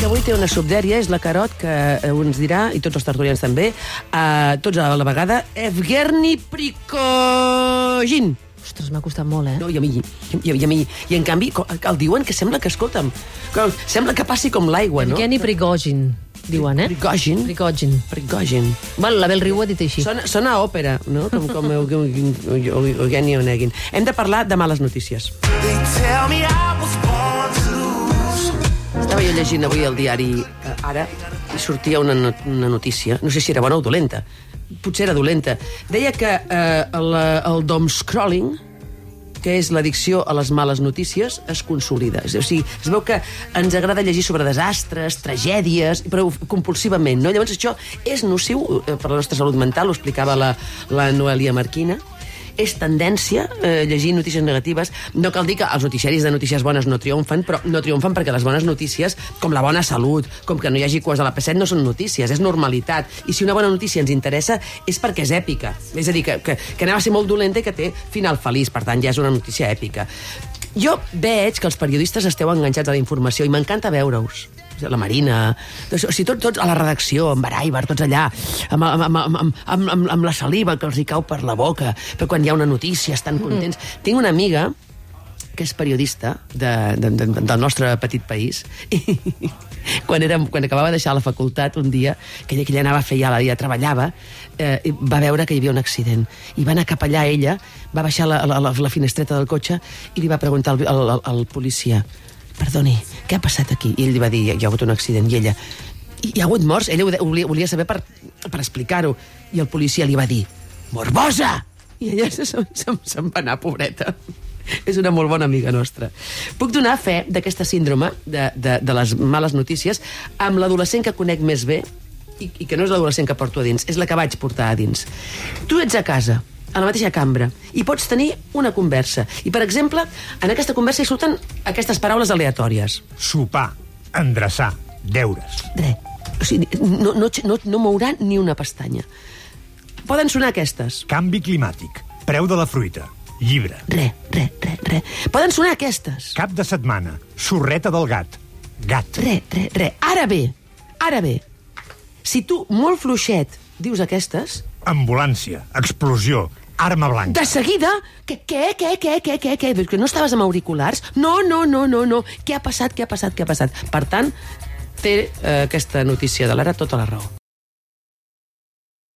que avui té una subdèria, és la Carot, que eh, ens dirà, i tots els tertulians també, eh, tots a la vegada, Evgeny Prigozhin. Ostres, m'ha costat molt, eh? No, i a mi, i, i a mi, i en canvi el diuen que sembla que, escolta'm, que sembla que passi com l'aigua, no? Evgeny Prigozhin, diuen, eh? Prigozhin? Prigozhin. Prigozhin. Bueno, la Bel Riu ho ha dit així. Sona, sona a òpera, no? Com, com Eugeni Onegin. Hem de parlar de males notícies. They tell me I was. Estava jo llegint avui el diari eh, Ara i sortia una, not- una notícia, no sé si era bona o dolenta, potser era dolenta. Deia que eh, el, el scrolling que és l'addicció a les males notícies, es consolida. O sigui, es veu que ens agrada llegir sobre desastres, tragèdies, però compulsivament, no? Llavors això és nociu eh, per la nostra salut mental, ho explicava la, la Noelia Marquina, és tendència eh, llegir notícies negatives. No cal dir que els noticiaris de notícies bones no triomfen, però no triomfen perquè les bones notícies, com la bona salut, com que no hi hagi cues a la P7, no són notícies, és normalitat. I si una bona notícia ens interessa, és perquè és èpica. És a dir, que, que, que anava a ser molt dolenta i que té final feliç, per tant, ja és una notícia èpica. Jo veig que els periodistes esteu enganxats a la informació i m'encanta veure-us la Marina, o sigui, tots, tots a la redacció, amb Baraibar, tots allà, amb, amb, amb, amb, amb, amb, amb la saliva que els hi cau per la boca, però quan hi ha una notícia estan contents. Mm. Tinc una amiga que és periodista de, de, de, del nostre petit país i quan, era, quan acabava de deixar la facultat un dia, que ella, que ella anava a fer ja, ja treballava, eh, va veure que hi havia un accident i va anar cap allà ella, va baixar la, la, la, la finestreta del cotxe i li va preguntar al, al, al, policia perdoni, què ha passat aquí? I ell li va dir, hi ha hagut un accident, i ella hi ha hagut morts? Ella ho ho volia, saber per, per explicar-ho. I el policia li va dir, morbosa! I ella se- se- se'n se va anar, pobreta. És una molt bona amiga nostra. Puc donar fe d'aquesta síndrome de, de, de les males notícies amb l'adolescent que conec més bé i, i que no és l'adolescent que porto a dins, és la que vaig portar a dins. Tu ets a casa, a la mateixa cambra, i pots tenir una conversa. I, per exemple, en aquesta conversa hi surten aquestes paraules aleatòries. Sopar, endreçar, deures. Re. O sigui, no, no, no, no mourà ni una pestanya. Poden sonar aquestes. Canvi climàtic, preu de la fruita, llibre. Re, re, re, re. Poden sonar aquestes. Cap de setmana, sorreta del gat, gat. Re, re, re. Ara bé, ara bé. Si tu, molt fluixet, dius aquestes, Ambulància, explosió, arma blanca. de seguida... Què, què, què, què, què, què, què? Que no estaves amb auriculars? No, no, no, no, no. Què ha passat, què ha passat, què ha passat? Per tant, té eh, aquesta notícia de l'ara tota la raó.